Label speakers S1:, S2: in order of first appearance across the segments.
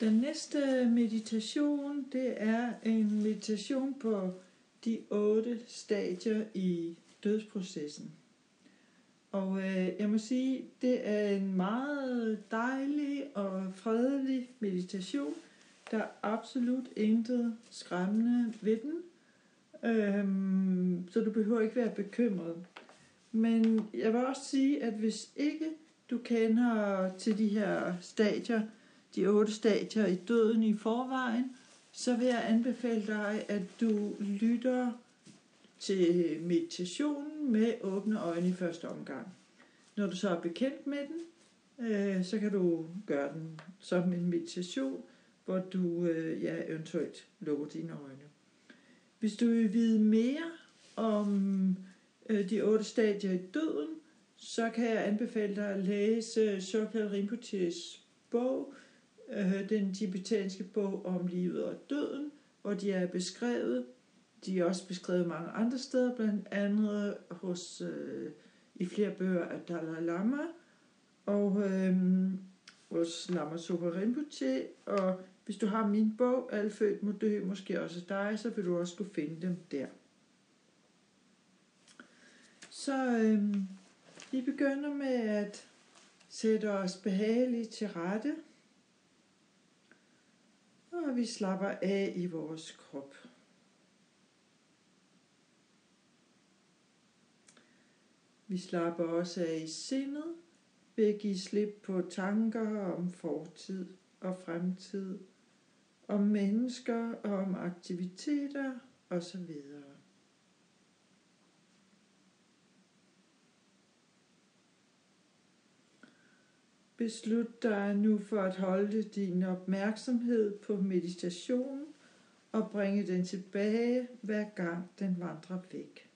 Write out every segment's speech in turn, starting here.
S1: Den næste meditation, det er en meditation på de otte stadier i dødsprocessen. Og øh, jeg må sige, det er en meget dejlig og fredelig meditation. Der er absolut intet skræmmende ved den. Øhm, så du behøver ikke være bekymret. Men jeg vil også sige, at hvis ikke du kender til de her stadier, de otte stadier i døden i forvejen, så vil jeg anbefale dig, at du lytter til meditationen med åbne øjne i første omgang. Når du så er bekendt med den, øh, så kan du gøre den som en meditation, hvor du øh, ja, eventuelt lukker dine øjne. Hvis du vil vide mere om øh, de otte stadier i døden, så kan jeg anbefale dig at læse Shokal Rinpoches bog, den tibetanske bog om livet og døden, hvor de er beskrevet. De er også beskrevet mange andre steder, blandt andet hos, øh, i flere bøger af Dalai Lama, og øh, hos Lama Sopa Rinpoche, og hvis du har min bog, Alle født må dø, måske også dig, så vil du også kunne finde dem der. Så øh, vi begynder med at sætte os behageligt til rette. Og vi slapper af i vores krop. Vi slapper også af i sindet ved at give slip på tanker om fortid og fremtid, om mennesker og om aktiviteter osv. Beslut dig nu for at holde din opmærksomhed på meditationen og bringe den tilbage, hver gang den vandrer væk.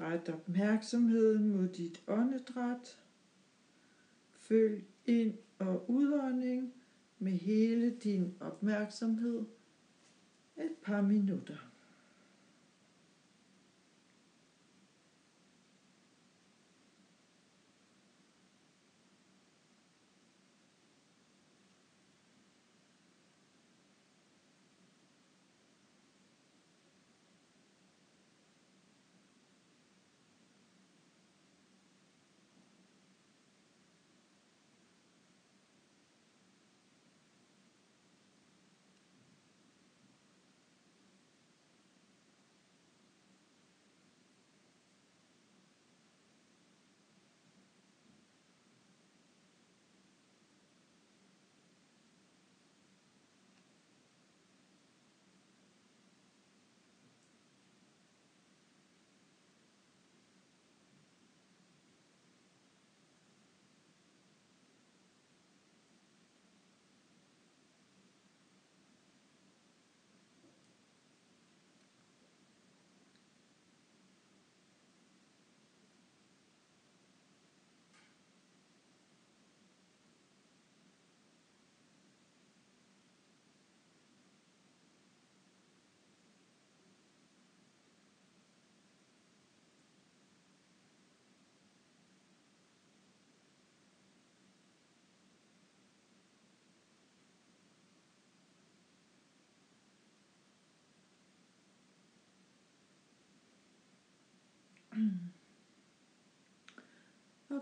S1: Ret opmærksomheden mod dit åndedræt. Følg ind- og udånding med hele din opmærksomhed et par minutter.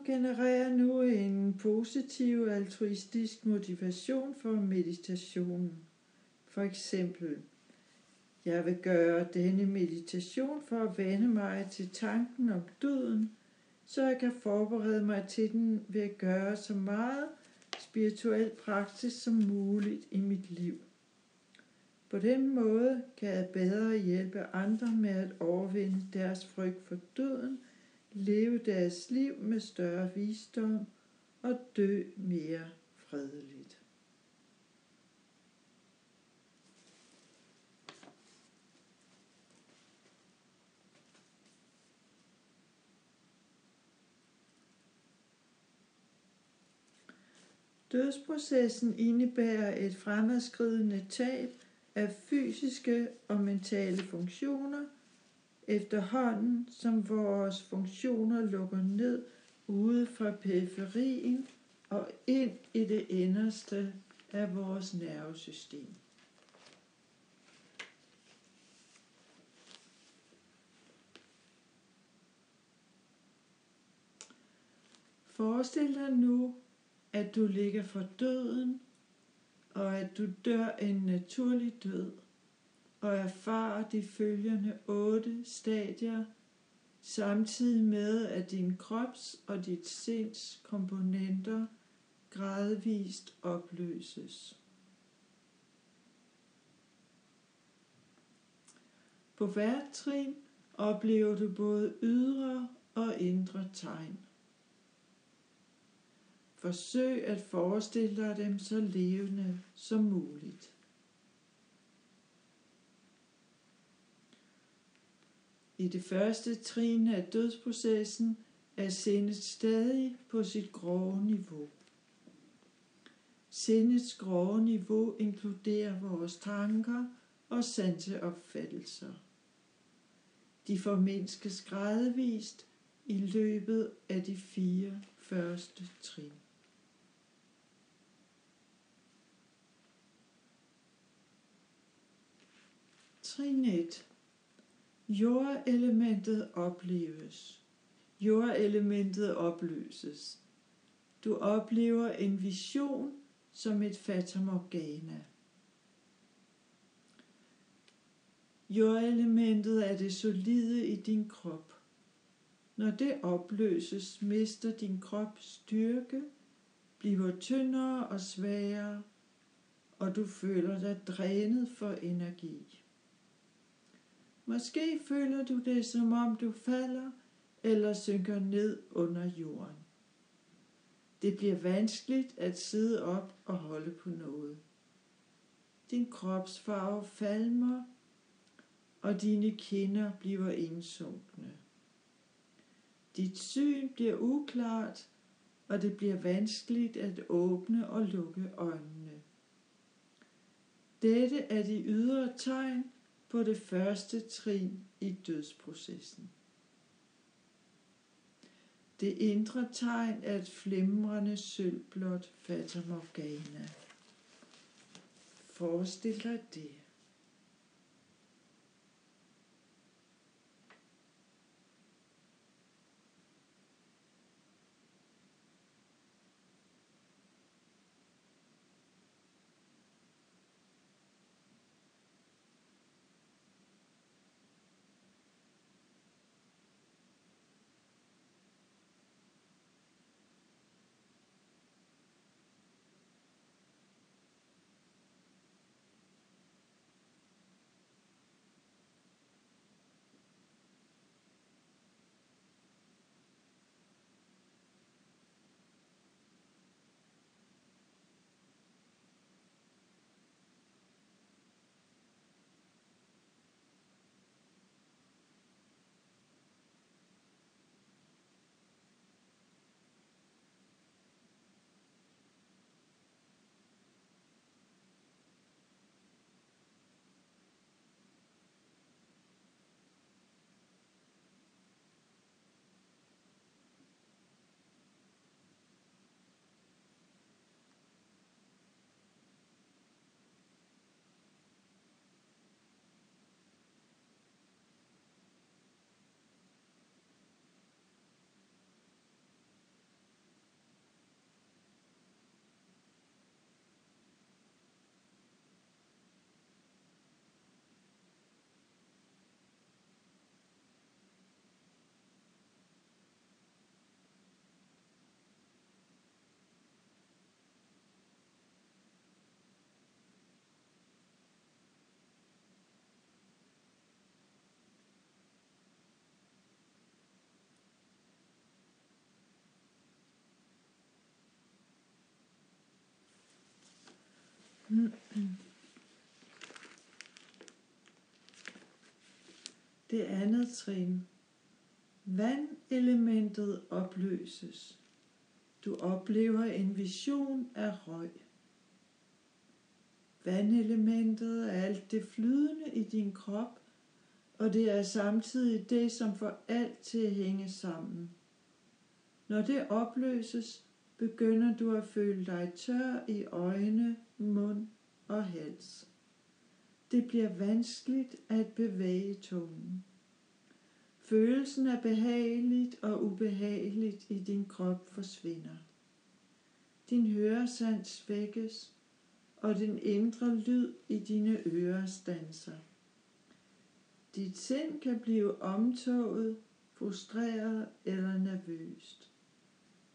S1: Genererer nu en positiv altruistisk motivation for meditationen. For eksempel, jeg vil gøre denne meditation for at vende mig til tanken om døden, så jeg kan forberede mig til den ved at gøre så meget spirituel praksis som muligt i mit liv. På den måde kan jeg bedre hjælpe andre med at overvinde deres frygt for døden, leve deres liv med større visdom og dø mere fredeligt. Dødsprocessen indebærer et fremadskridende tab af fysiske og mentale funktioner, efterhånden som vores funktioner lukker ned ude fra periferien og ind i det inderste af vores nervesystem. Forestil dig nu, at du ligger for døden, og at du dør en naturlig død, og erfarer de følgende otte stadier, samtidig med at din krops og dit sinds komponenter gradvist opløses. På hvert trin oplever du både ydre og indre tegn. Forsøg at forestille dig dem så levende som muligt. I det første trin af dødsprocessen er sindet stadig på sit grove niveau. Sindets grove niveau inkluderer vores tanker og sanseopfattelser. De formindskes gradvist i løbet af de fire første trin. Trin 1. Jordelementet opleves. Jordelementet opløses. Du oplever en vision som et fatamorgana. Jordelementet er det solide i din krop. Når det opløses, mister din krop styrke, bliver tyndere og svagere, og du føler dig drænet for energi. Måske føler du det, som om du falder eller synker ned under jorden. Det bliver vanskeligt at sidde op og holde på noget. Din kropsfarve falmer, og dine kinder bliver indsunkne. Dit syn bliver uklart, og det bliver vanskeligt at åbne og lukke øjnene. Dette er de ydre tegn på det første trin i dødsprocessen. Det indre tegn er et flimrende sølvblåt fatamorgana. Forestil dig det. Det andet trin. Vandelementet opløses. Du oplever en vision af røg. Vandelementet er alt det flydende i din krop, og det er samtidig det, som får alt til at hænge sammen. Når det opløses, begynder du at føle dig tør i øjne, mund og hals. Det bliver vanskeligt at bevæge tungen. Følelsen af behageligt og ubehageligt i din krop forsvinder. Din høresans svækkes, og den indre lyd i dine ører stanser. Dit sind kan blive omtoget, frustreret eller nervøst.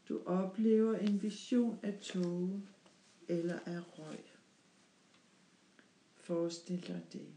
S1: Du oplever en vision af tåge eller af røg. Forestil dig det.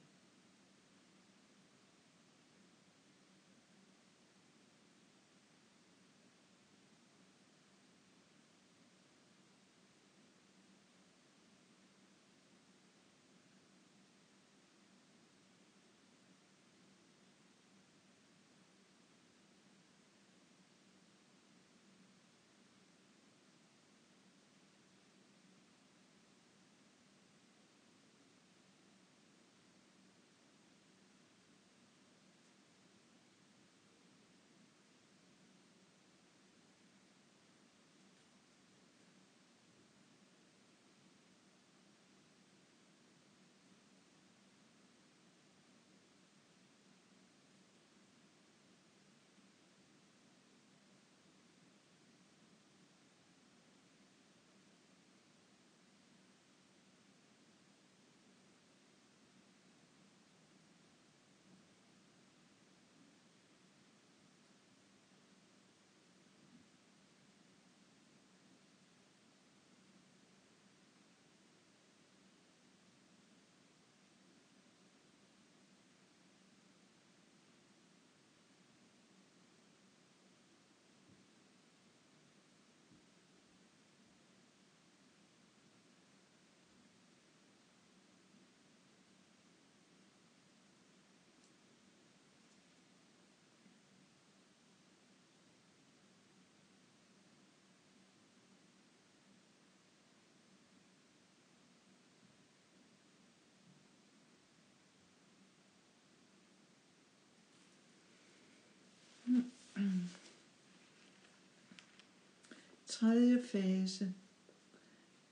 S1: Tredje fase.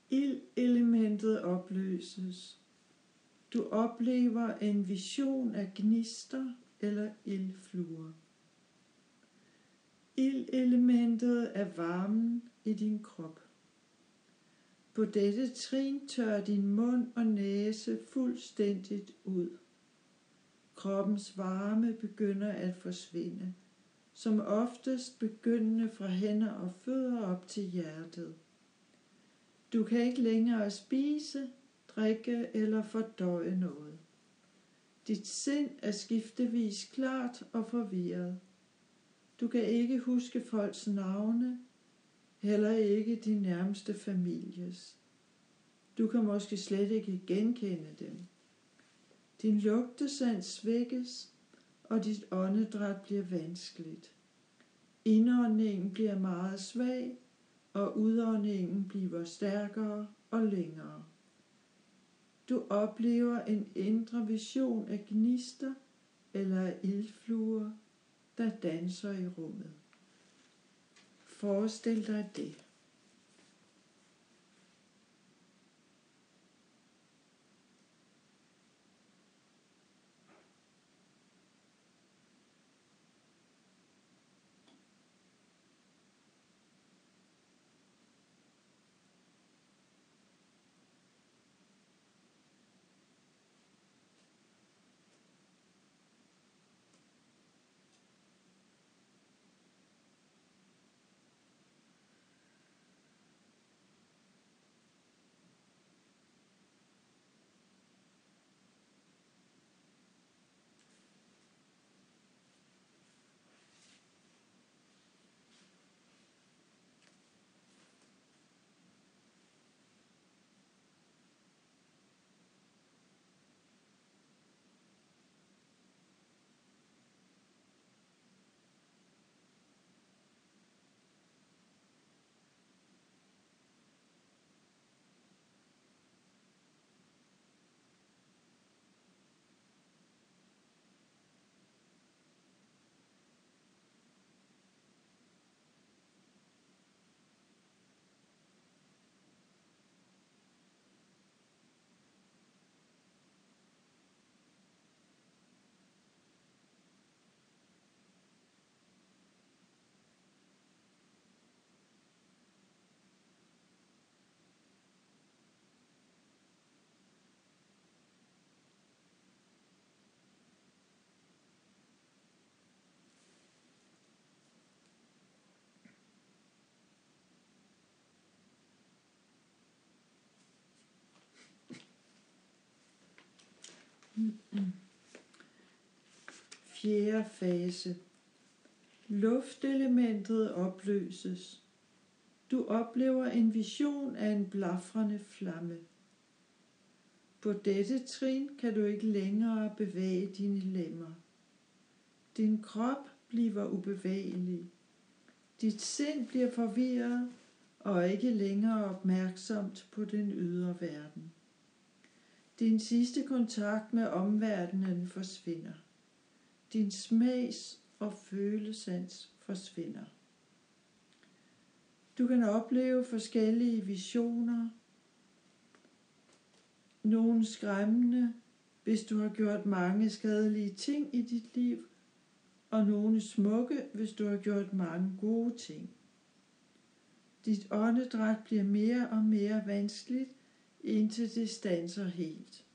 S1: Ildelementet opløses. Du oplever en vision af gnister eller ildfluer. Ildelementet er varmen i din krop. På dette trin tør din mund og næse fuldstændigt ud. Kroppens varme begynder at forsvinde som oftest begyndende fra hænder og fødder op til hjertet. Du kan ikke længere spise, drikke eller fordøje noget. Dit sind er skiftevis klart og forvirret. Du kan ikke huske folks navne, heller ikke din nærmeste families. Du kan måske slet ikke genkende dem. Din lugtesans svækkes, og dit åndedræt bliver vanskeligt. Indåndingen bliver meget svag, og udåndingen bliver stærkere og længere. Du oplever en indre vision af gnister eller af ildfluer, der danser i rummet. Forestil dig det. Fjerde fase. Luftelementet opløses. Du oplever en vision af en blafrende flamme. På dette trin kan du ikke længere bevæge dine lemmer. Din krop bliver ubevægelig. Dit sind bliver forvirret og ikke længere opmærksomt på den ydre verden. Din sidste kontakt med omverdenen forsvinder. Din smags- og følesans forsvinder. Du kan opleve forskellige visioner, nogle skræmmende, hvis du har gjort mange skadelige ting i dit liv, og nogle smukke, hvis du har gjort mange gode ting. Dit åndedræt bliver mere og mere vanskeligt, indtil det stanser helt.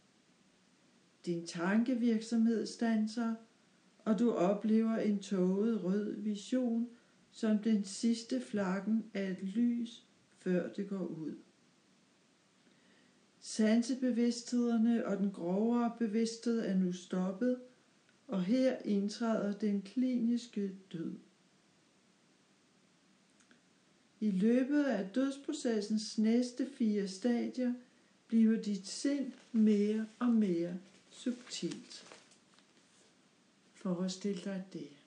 S1: Din tankevirksomhed stanser, og du oplever en tåget rød vision som den sidste flakken af et lys, før det går ud. Sansebevidsthederne og den grovere bevidsthed er nu stoppet, og her indtræder den kliniske død. I løbet af dødsprocessens næste fire stadier bliver dit sind mere og mere subtilt. Forestil dig det.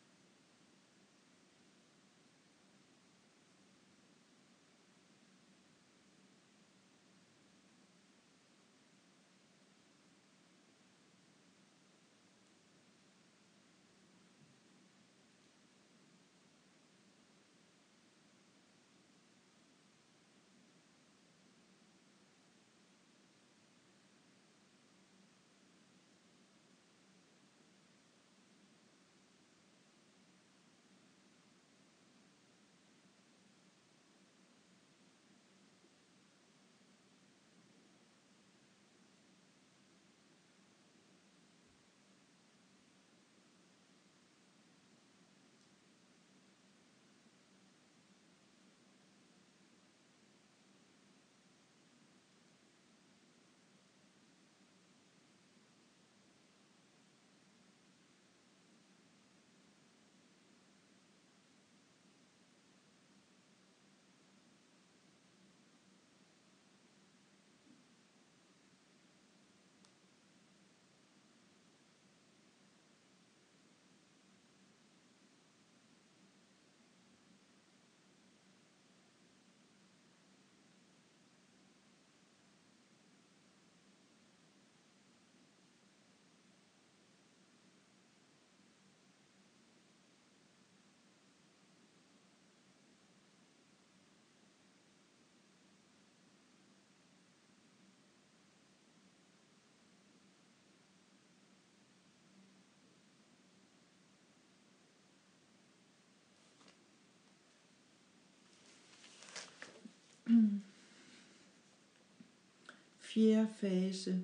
S1: Fjerde fase.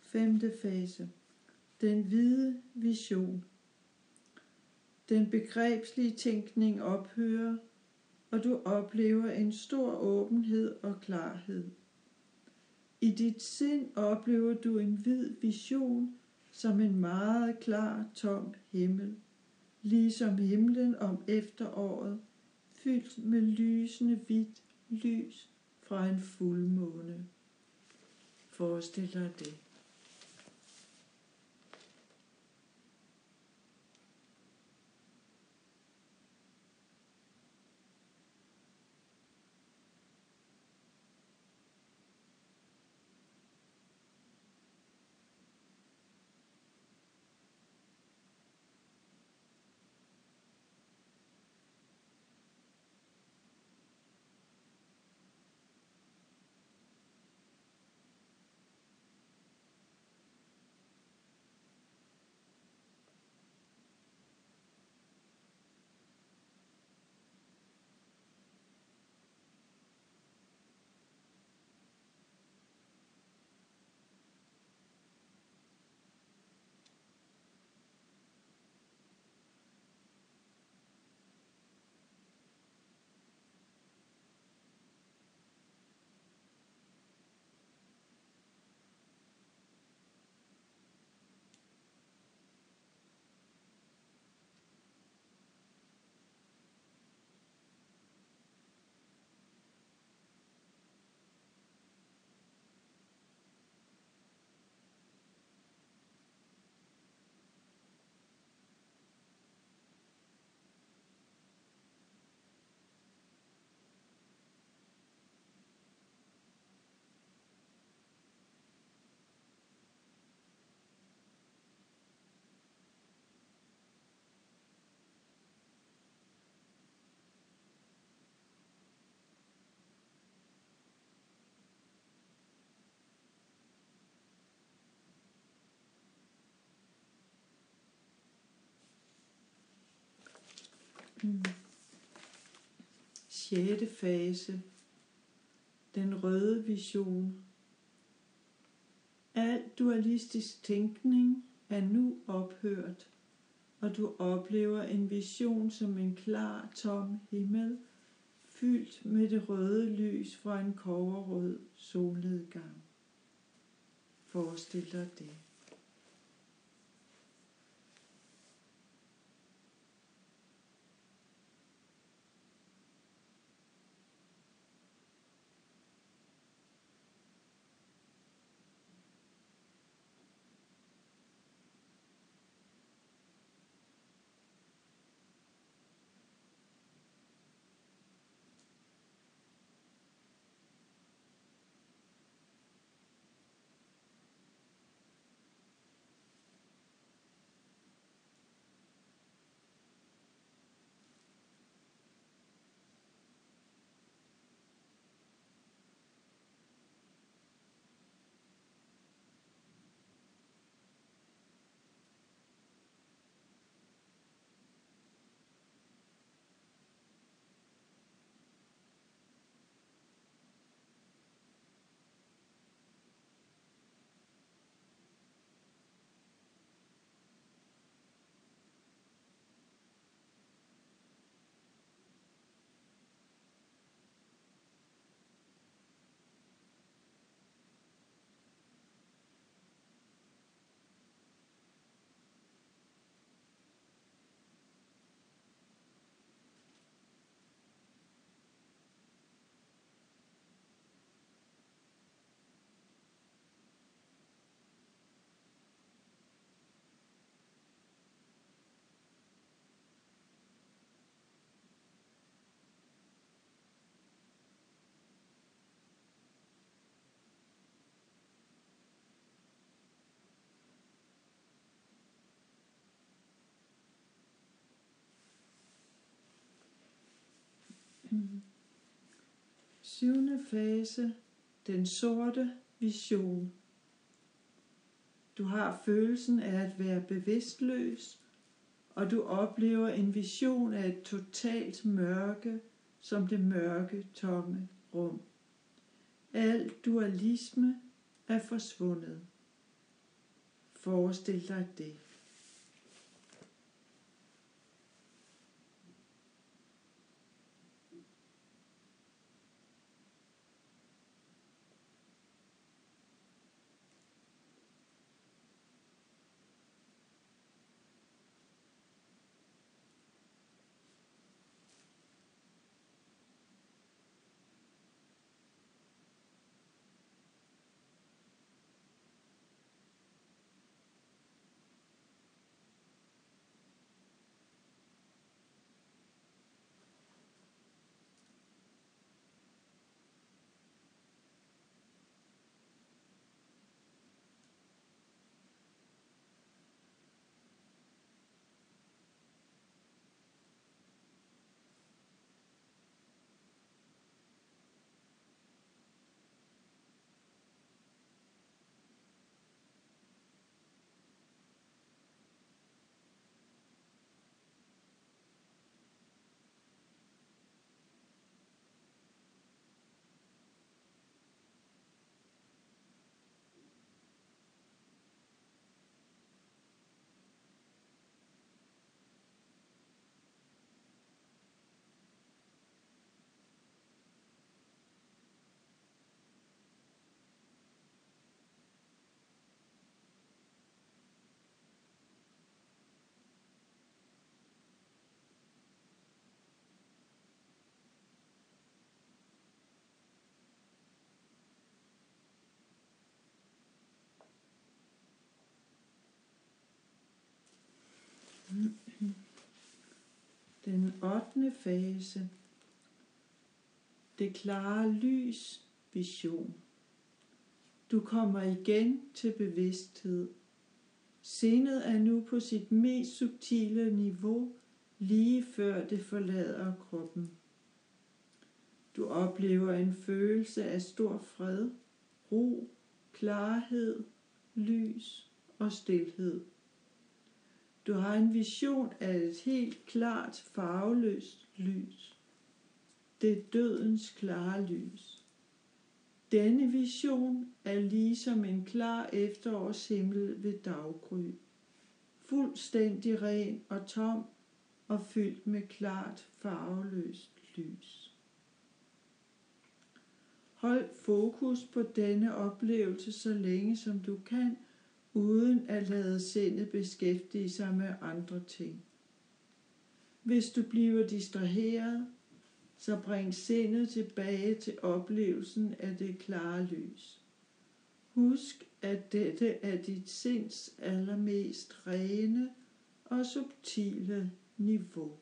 S1: Femte fase. Den hvide vision. Den begrebslige tænkning ophører, og du oplever en stor åbenhed og klarhed. I dit sind oplever du en hvid vision som en meget klar, tom himmel, ligesom himlen om efteråret, fyldt med lysende hvidt lys fra en fuldmåne. Forestil dig det. Sjette fase. Den røde vision. Al dualistisk tænkning er nu ophørt, og du oplever en vision som en klar, tom himmel, fyldt med det røde lys fra en koverrød solnedgang. Forestil dig det. Syvende fase, den sorte vision. Du har følelsen af at være bevidstløs, og du oplever en vision af et totalt mørke, som det mørke, tomme rum. Al dualisme er forsvundet. Forestil dig det. Den 8. fase. Det klare lys vision. Du kommer igen til bevidsthed. Sindet er nu på sit mest subtile niveau, lige før det forlader kroppen. Du oplever en følelse af stor fred, ro, klarhed, lys og stilhed. Du har en vision af et helt klart farveløst lys. Det er dødens klare lys. Denne vision er ligesom en klar efterårshimmel ved daggry. Fuldstændig ren og tom og fyldt med klart farveløst lys. Hold fokus på denne oplevelse så længe som du kan, uden at lade sindet beskæftige sig med andre ting. Hvis du bliver distraheret, så bring sindet tilbage til oplevelsen af det klare lys. Husk, at dette er dit sinds allermest rene og subtile niveau.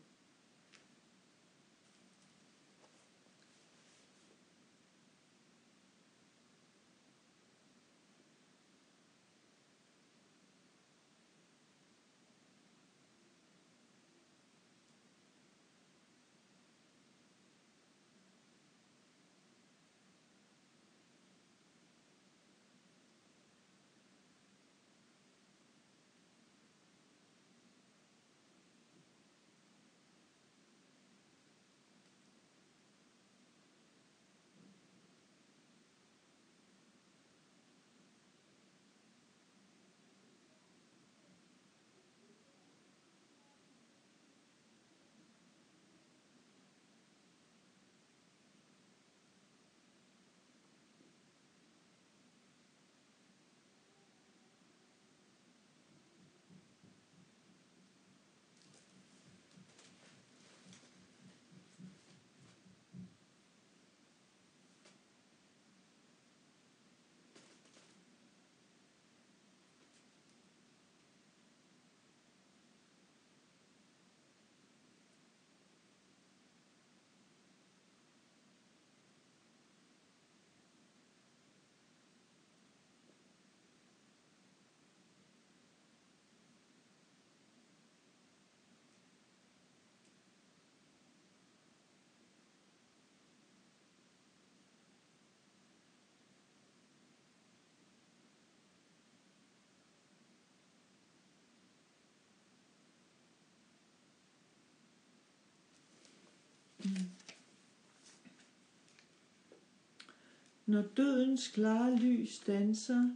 S1: Når dødens klare lys danser,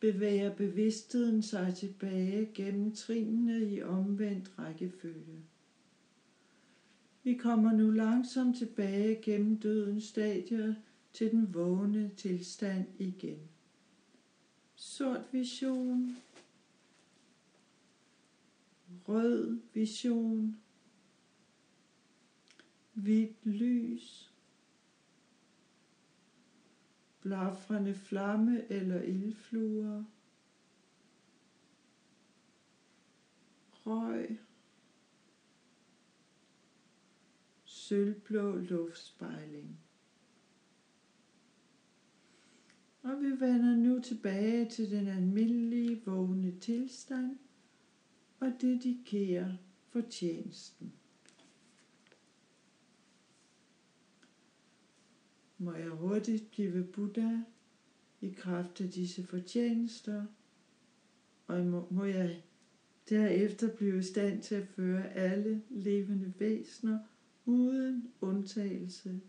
S1: bevæger bevidstheden sig tilbage gennem trinene i omvendt rækkefølge. Vi kommer nu langsomt tilbage gennem dødens stadier til den vågne tilstand igen. Sort vision, rød vision, hvidt lys, blafrende flamme eller ildfluer, røg, sølvblå luftspejling. Og vi vender nu tilbage til den almindelige vågne tilstand og dedikerer fortjenesten. Må jeg hurtigt blive Buddha i kraft af disse fortjenester, og må, må jeg derefter blive i stand til at føre alle levende væsener uden undtagelse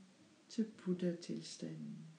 S1: til Buddha-tilstanden.